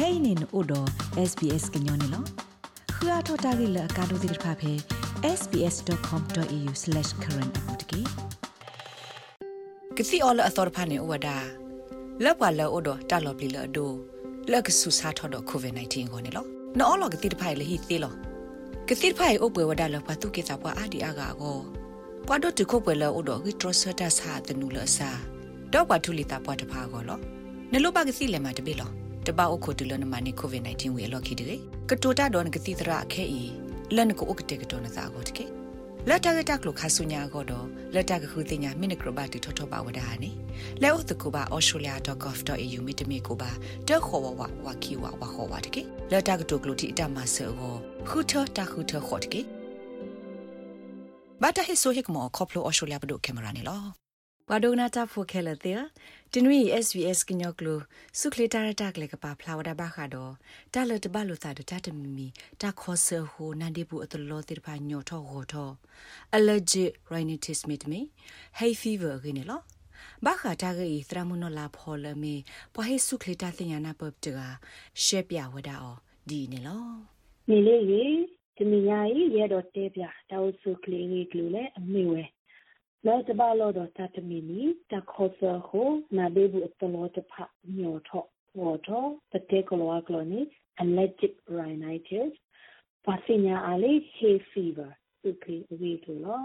kainin odo sbs gnyone lo khua thota gi la ka do dir pha phe sbs.com.au/current apotki kisi all author phane owada labwa la odo ta lo pli la do la ka su sa tho do covid 19 ko ne lo no all ga ti de phai le hi ti lo ka ti phai o pwe wada la pa tu ke sa pa adi aga go kwa do tu ko pwe la odo gi trosata sa de nu la sa do kwa tu li ta pa ta pha go lo ne lo ba ka si le ma de bi lo တပအုတ်ခုတလနမနိကိုဗစ် -19 ဝေလော်ခိတကေကတိုတာဒေါ်နကတိတရာခဲဤလန်ကိုဥကတေကတောနသာကိုတကေလက်တကတကလခဆုညာကိုတော့လက်တကခုတင်ညာမိနကရဘတီထောထောပါဝဒဟာနေလဲဥတကူပါ australia.gov.au မိတမီကိုပါတက်ခေါ်ဝဝဝကီဝဝခေါ်ဝတကေလက်တကတိုကလူတီအတမဆောကိုခုထတခုထခေါ်တကေဘာတဟိဆိုဟိကမောခေါပလို australia ဘဒုကင်မရာနေလော ဝါဒိုနာတာဖိုခဲလတဲ့တင်ဝီ SBS ကညောကလူစုခလတာရတာကလေကပါဖလာဝဒါဘာခါတော့တာလတဘလို့သာတတမီမီတာခေါ်ဆဟိုနန်ဒီဘူးအတလောတိဖာညောထောဟောထော allergic rhinitis mit me hay fever ကင်းနော်ဘာခါတာဂီသရမနလာဖော်လမေပဟေစုခလတာတင်ယာနာပပတကရှက်ပြဝဒါအောဒီနေလောနေလေရေဒီမညာကြီးရဲတော့တဲပြတောက်စုကလေးကြီးကလူလေအမေဝဲ လောတဘလောတော့တတမီနီတခောဆာဟိုနာဒေဘူးအတလောတဖညောထောဝေါ်ထောတတေကလောကလောနီ allergic rhinitis ပါစညာအလေး hay fever သူခေအဝေးလို့လော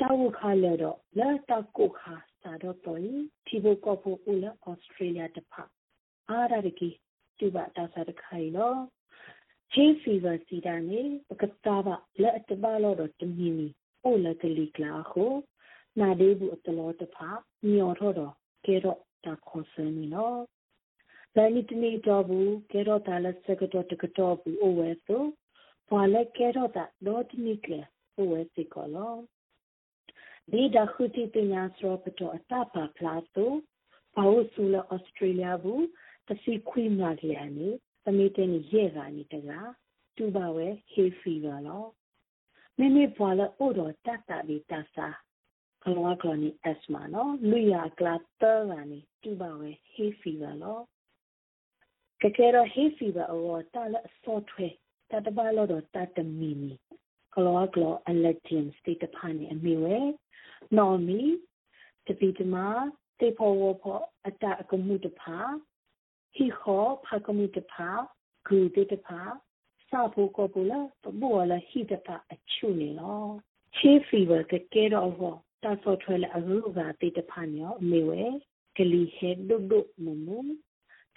တောက်ခါလေတော့လာတောက်ကိုခါစာတော့တော်တီဘကောဖို့ဦးလာဩစတြေးလျတဖအားရကီတူပါတာစားတခိုင်လော hay fever စီတာနေပကတာပါလက်အတပါလို့တော့တမီနီအိုလကလီကလာဟို နာဒေးဘူးအတလောတဖာညော်ထော်တော့ကဲတော့တာခေါ်စင်းနီနော်လန်နီတနီတော့ဘူးကဲတော့တာလက်စကတော့တကတော့ဘူးအိုဝဲဆိုဘာလဲကဲတော့တာတော့တနီကလေအိုဝဲစီကောလောဒီဒါခုတီပညာစရောပတော့အတပါဖလာဆိုဘာလို့ဆူလဩစတြေးလျဘူးတစီခွေးမာလျာနေသမီးတဲ့ရဲ့ကနေတကတူပါဝဲ hay fever လောမင်းမဘွာလအိုတော့တတ်တာဒီတဆာ ကလောကနီအက်စမာနော်လူရကလာတာကနေတူပါဝဲ hay fever လောကကဲတော့ hay fever အော်တာလဆော့ထွဲတတပါလို့တော့တတမီမီကလောကလော allergen state တဖာနေအမီဝဲ normally တပိတမတေဖို့ဝဖို့အတအကမှုတဖာဟီခောဖကမှုတဖာဂူတေတဖာစာဖို့ကောပူလာပဘောလာဟီတဖာအချူနေလော hay fever ကကဲတော့ဟော တာဆော့ထွဲလအရူကတေတဖာညောအမေဝဲကလီဟဲဒုဒုမမူ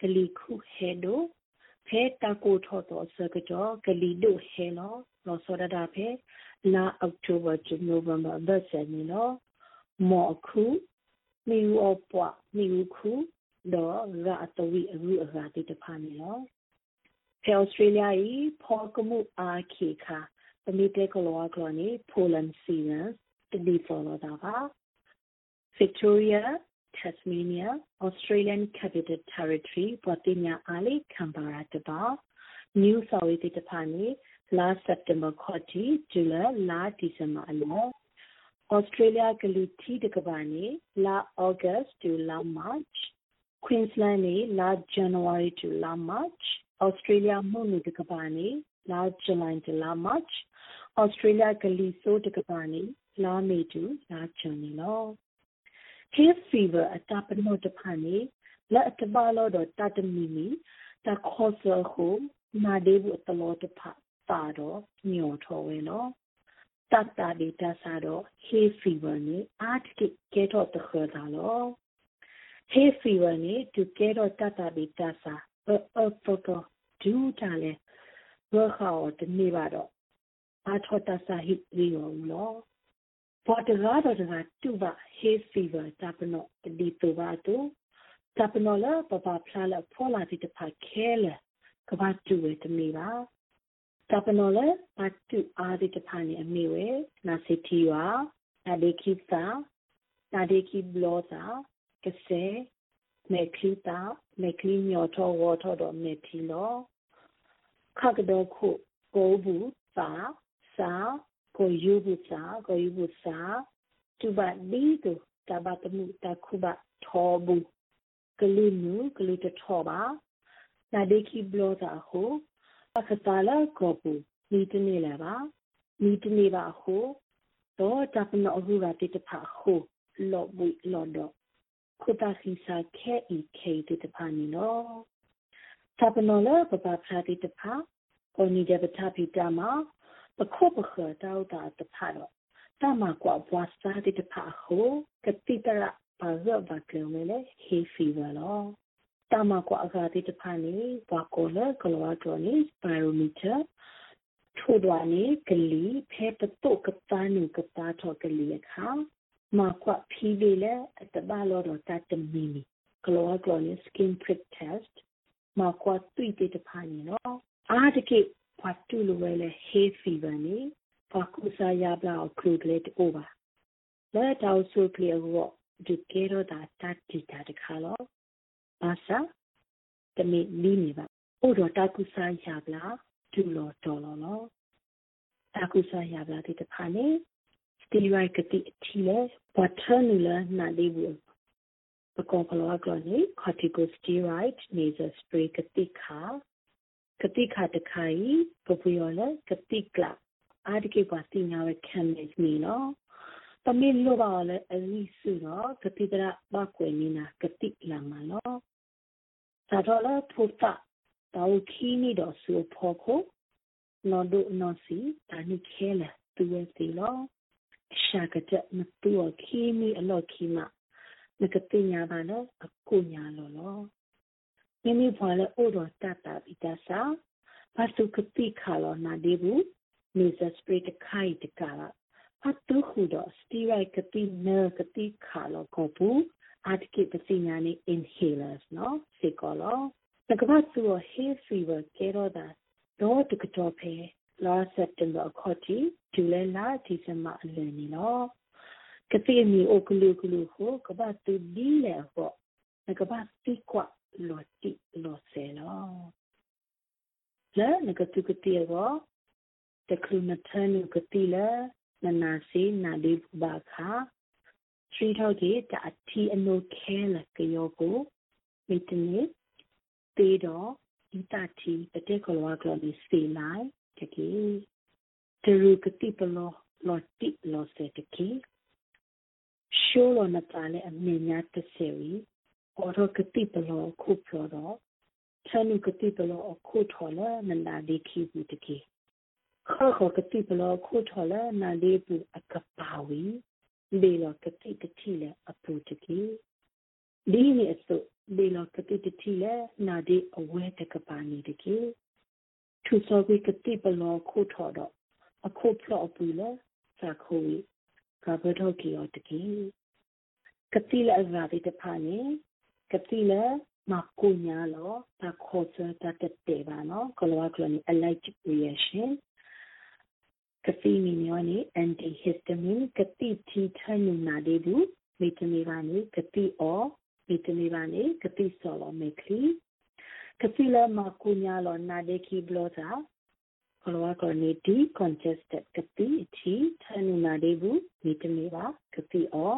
ကလီခုဟဲဒိုဖဲတာကိုထော်တော့စကကြောကလီဒိုဟဲလောလောစောဒတာဖဲလာအောက်တိုဘာကျနိုဗ ెంబర్ ဘတ်ဆယ်နီလောမော်ခုမီဝအပွားမီဝခုတော့ရာအတဝီအရူအရာတေတဖာနီလောဖဲဩစတြေးလျဤဖောကမှုအာခေခာပမီတေကလောကလောနီပိုလန်စီနပ် တဒီဖော်လာတာပါ Victoria Tasmania Australian Capital Territory ပေါ်တင်ညာအားလေးကမ်ဘာရာတပါ New South Wales တဖာနေ last September ခေါ်တီ July လာ December အလော Australia ကလူတီတကဘာနေလာ August to လာ March Queensland နေလာ January to လာ March Australia မှုန်တကဘာနေလာ July to လာ March Australia ကလီဆိုတကဘာနေ လာမေတူလာချွန်နေလော hay fever အတပနောတဖာနေလက်အတပါလို့တော့တတမီမီတခေါ်ဆခုနာဒေဘူးအတလောတဖာတာတော့ညော်ထော်ဝဲနော်တတ်တာဒီတဆာတော့ hay fever နေအာတကိကဲတော့တခေါ်တာလော hay fever နေသူကဲတော့တတ်တာဒီတဆာအအတော့ဒူးတာလေဘောခါတော့တနေပါတော့အာထော်တဆာဟိရီရောလော ပေါ်တကားတော့တကားတူပါ hay fever တပနောဒီတူပါတူတပနောလာပပဖလာလာဖောလာတိတဖာခဲလာကဘာတူဝဲတမီပါတပနောလာပတ်တူအားဒီတဖာနေအမီဝဲနာစီတီဝါနာဒေခိတာနာဒေခိဘလောတာကစဲမေခလီတာမေခလီညောထောဝထောတော့မေတီလောခကဒေခုကိုဘူးသာစာ ကိုယူဘူစာကိုယူဘူစာတူဘဒီတူတဘတမှုတခုဘထောဘူးကလူနူကလူတထောပါနာဒေခိဘလောတာဟိုအခတာလာကောပူနီတနေလာပါနီတနေပါဟိုတော့တပနောရူရာတိတဖာဟိုလောဘွိလောတော့ခုတာစီစာခဲဤခဲတိတဖာနီနော်တပနောလာပပဖာတိတဖာကိုနီတဲ့ပထပိတမ ပခုပခတောက်တာတဖာတော့တမကွာဘွားစာတိတဖာဟိုကတိတရပါရဘာကလေလေဟေဖီဝလောတမကွာအဂါတိတဖာနေဘွားကိုလေကလောတော်နေစပါရိုမီတာထို့တော်နေကလီဖဲတတုကတာနုကတာထောကလီအခါမကွာဖီလေလေအတဘာလောတော့တတ်မီမီကလောတော်နေ skin prick test မကွာတွေ့တဲ့တဖာနေနော်အားတကိ ဖတ်တူလိုပဲလေ hay fever နေဖကုစာရပလာခရုကလက်အိုပါလက်တောက်ဆုကလေးရောဒီကေရောတာတတ်တီတာတခါလောဘာသာတမီလီနေပါအိုတော့တကုစာရပလာဒူလောတော်လောလောတကုစာရပလာဒီတဖာနေစတီရိုက်ကတိအထီလေဝတ်ထနူလာနာဒီဘူးပကောကလောကလောနေ corticosteroid nasal spray ကတိခါ ကတိခါတခိုင်ပပယောလကတိကလာအာဒီကေပါစီညာဝခံနေပြီနော်ပမေလိုပါလေအလီစုနော်ကတိတရဘကွေနီနာကတိလာမနော်သာတော့လာဖုတာတောခီနီတော့ဆူဖောခိုနော်ဒုနော်စီတာ နိခဲလာသူဝဲစီလောရှာကကြမတူခီမီအလော့ခီမနကတိညာပါနော်အကုညာလောလောမိမိဖွာလဲအိုတော်တတ်တာပိတဆာဘာစုကတိခါလောနာဒီဘူးနေစစပရိတခိုင်တကလာအတုခုတော့စတီရိုက်ကတိနဲကတိခါလောကိုဘူးအတကိပစီညာနေ inhalers နော်စေကောလောတကဘာသူဟေးဖီဗာကေရောဒါတော့တကတော့ဖေလာစက်တင်ဘာခေါ်တီဒူလဲလာဒီဇင်ဘာအလယ်နေနော်ကတိမီအိုကလူကလူဟိုကဘာတူဒီလေဟောကဘာတိကွာ လောတိလောဆယ်လောလဲငကတုကတိရောတကလူမထန်ကတိလဲနနာစီနာဒီဘာခါထရီထောက်ကြီးတအတီအနိုခဲလကယောကိုမိတနေတေတော့ဒီတတီတတဲ့ကလောကလောဒီစီလိုက်တကေတရူကတိပလောလောတိလောစေတကေရှိုးလောနတာလေအမြင်များတဆေဝီ အော်ရကတိပလောခုပြောတော့ချနုကတိပလောခုထော်လာနန္ဒာဒီခိဘူးတကေခခကတိပလောခုထော်လာနာလေးဘူးအကပါဝီလေလောကတိတတိလေအပူတကေဒီနေအစုလေလောကတိတတိလေနာဒီအဝဲတကပါနေတကေသူစောကွေကတိပလောခုထော်တော့အခုဖလော့ပူလေစာခိုးကဘတော်ကီယောတကေကတိလေအဇာတိတဖာနေ ကတိလမကူညာလောတခေါ်စတတတေပါနော်ကလောကလနီ allergic reaction ကတိမီညောနီ antihistamine ကတိတီထနူနာဒေဘူးဗီတာမင်ပါနေကတိအောဗီတာမင်ပါနေကတိဆော်လောမေခလီကတိလမကူညာလောနာဒေခီဘလောတာကလောကနီတီ congested ကတိတီထနူနာဒေဘူးဗီတာမင်ပါကတိအော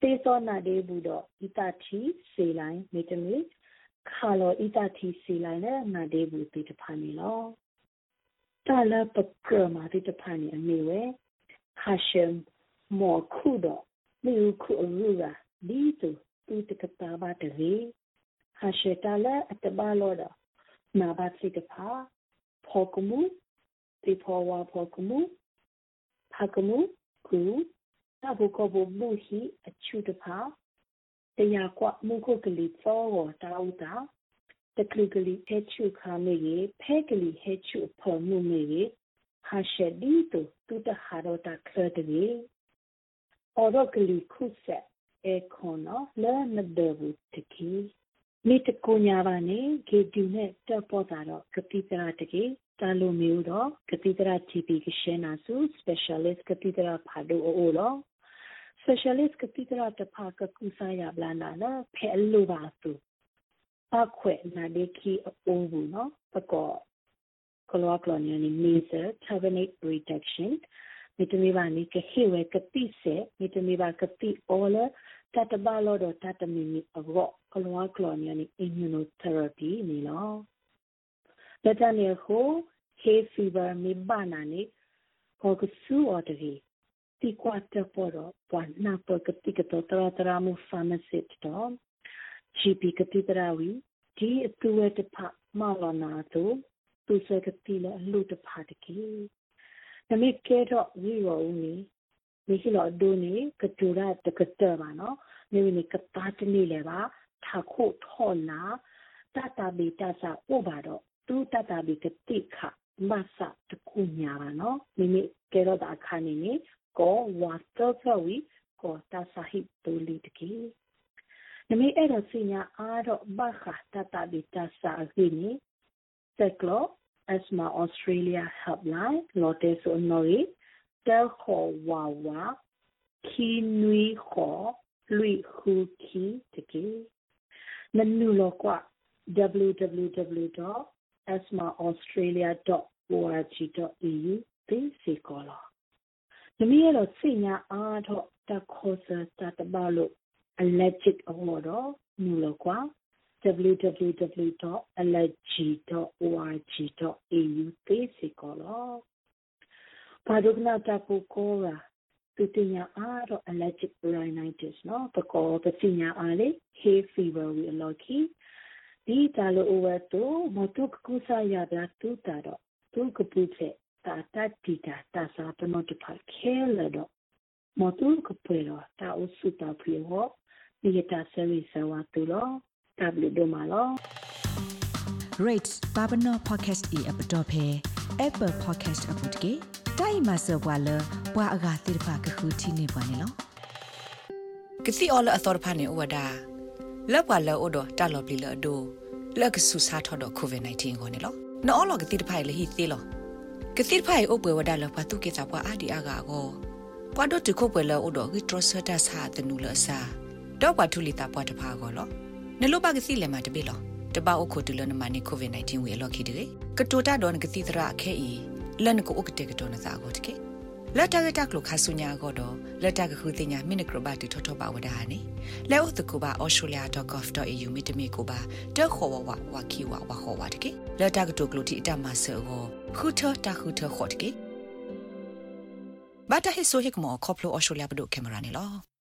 သေသောနာဒေဘူးတော့ဣတတိစေလိုင်းမေတမီခါလောဣတတိစေလိုင်းနဲ့နာဒေဘူးတိတဖာနေလောတလာပကမာတိတဖာနေအမေဝဲဟာရှမ်မောခုတော့မေခုအရူရာဒီတူတူတကတာဘာတရေဟာရှေတလာအတဘာလောတော့နာဘာစိတဖာဖောကမှုတိဖောဝါဖောကမှုဖာကမှုကူ တဘကဘမှုရှိအချူတဖာတရားကွမှုခုကလေးသောဝတာဥတာတကလူကလေးဟဲချူခါမေရေဖဲကလေးဟဲချူဖော်မှုမေရေဟာရှက်ဒီတူတူတဟာရတာခရတရေအော်တော့ကလေးခုဆက်အခွန်နော်လဲမဒဘူးတကီမိတကူညာပါနေဂေတူနဲ့တက်ပေါ်တာတော့ကတိတရာတကေတာလိုမျိုးတော့ကတိတရာ TP ကရှင်းနာစု specialist ကတိတရာဖာဒိုအိုလော specialist ကတိတရာတဖာကကူစာရပလာနာနော်ဖဲလိုပါစုအခွဲနာဒေခီအိုးဘူးနော်ပကောကလောကလောနီနီ major carbonate reduction မိတမီပါနီကဟေဝဲကတိစေမိတမီပါကတိအော်လတတတဘာလို့တော့တတမီမီအော့ကလောကလောနီနီအင်မြူနိုသေရပီနီလောလက်တနေကို hay fever မိဘာနာနီကိုကဆူအော်တကြီး တီကွာတပေါ်တော့ပွာနာပကတိကတော့တရာတရာမူ pharmacist တော့ GP ကတိတရာဝီဒီအတူဝဲတဖမော်လနာတို့သူစကတိလအလူတဖတကြီးနမိကဲတော့ဝီရောဦးနီမရှိတော့ဒိုနီကတူရတကတပါနော်နေဝီနီကတာတနေလေပါထာခုထောလာတတဘီတဆာဥပါတော့သူတတဘီကတိခမဆတခုညာပါနော်မိမိကဲတော့တာခါနေနေ ကိုဝါတော့ဖဝီကိုတဆာဟိတူလီတကြီးနမိအဲ့တော့စညာအားတော့ဘခတတဘီတဆာဂိနီစက်ကလော Asthma Australia Helpline Lotte so Nori Tel Kho Wa Wa Ki Nui Kho Lui Hu Ki Tiki Nanu Lo Kwa www.asthmaaustralia.org.au သိစေကောလာ။ ဒီမြေတော့စိညာအားတော့တခေါ်စတာတဘလို့ allergic အဝတော့နူလို့ကွာ www.allergy.org.au သိစေကောလာ။ဘာဒုကနာတပူကိုရာသူတင်ညာအားတော့ allergic rhinitis နော်ပကောပစိညာအားလေ hay fever ဝီအလော်ခီဒီတာလိုဝတ်တော့မတုကုစာရတာတူတာတော့သူကပူချက် တာတတိတာတာစာတမတဖခဲလတော့မတုကပေတော့တာဥစုတာပြေဟောဒီတာဆယ်ရီဆဝတူလို့ W ဒမလော rate babano podcast e app dot phe apple podcast app တကေတိုင်မဆောဘွာလဘွာအဂါတိရဖာကခုတီနေပါနေလောကစီအော်လအသောဖာနေဝဒါလက်ဘွာလောအိုတော့တာလော်ပလီလော်ဒိုလက်ကဆူစာထော်တော့ကိုဗစ် -19 ကိုနေလောနော်လောကတိတဖိုင်လေဟီသေးလော ကတိတဖိုင်အိုပွဲဝဒါလောဖာတုကေချာပွားအာဒီအာဂါကိုပွားတော့တခုပွဲလောအိုတော့ဂီထရဆတာစာတနူလဆာတော့ပွားထူလီတာပွားတဖာကိုလောနလိုပါကစီလေမှာတပိလောတပအိုခိုတူလနမနီကိုဗစ် -19 ဝေလော်ခီတေကတိုတာတော့ကတိတရာခဲဤလန်ကိုဥကတေကတော်နစာကိုတကေ လက်တကတကလခဆုညာကတော့လက်တကခုတင်ညာမိနကရဘတီထောထောပါဝဒါနေလဲဥတကူပါ australia.gov.au မိတမီကိုပါတက်ခေါ်ဝဝဝကီဝဝခေါ်ဝတကေလက်တကတုကလူတီအတမဆောခုထတခုထခေါ်တကေဘာတဟိဆိုဟိကမောခေါပလို australia ဘဒုကင်မရာနေလော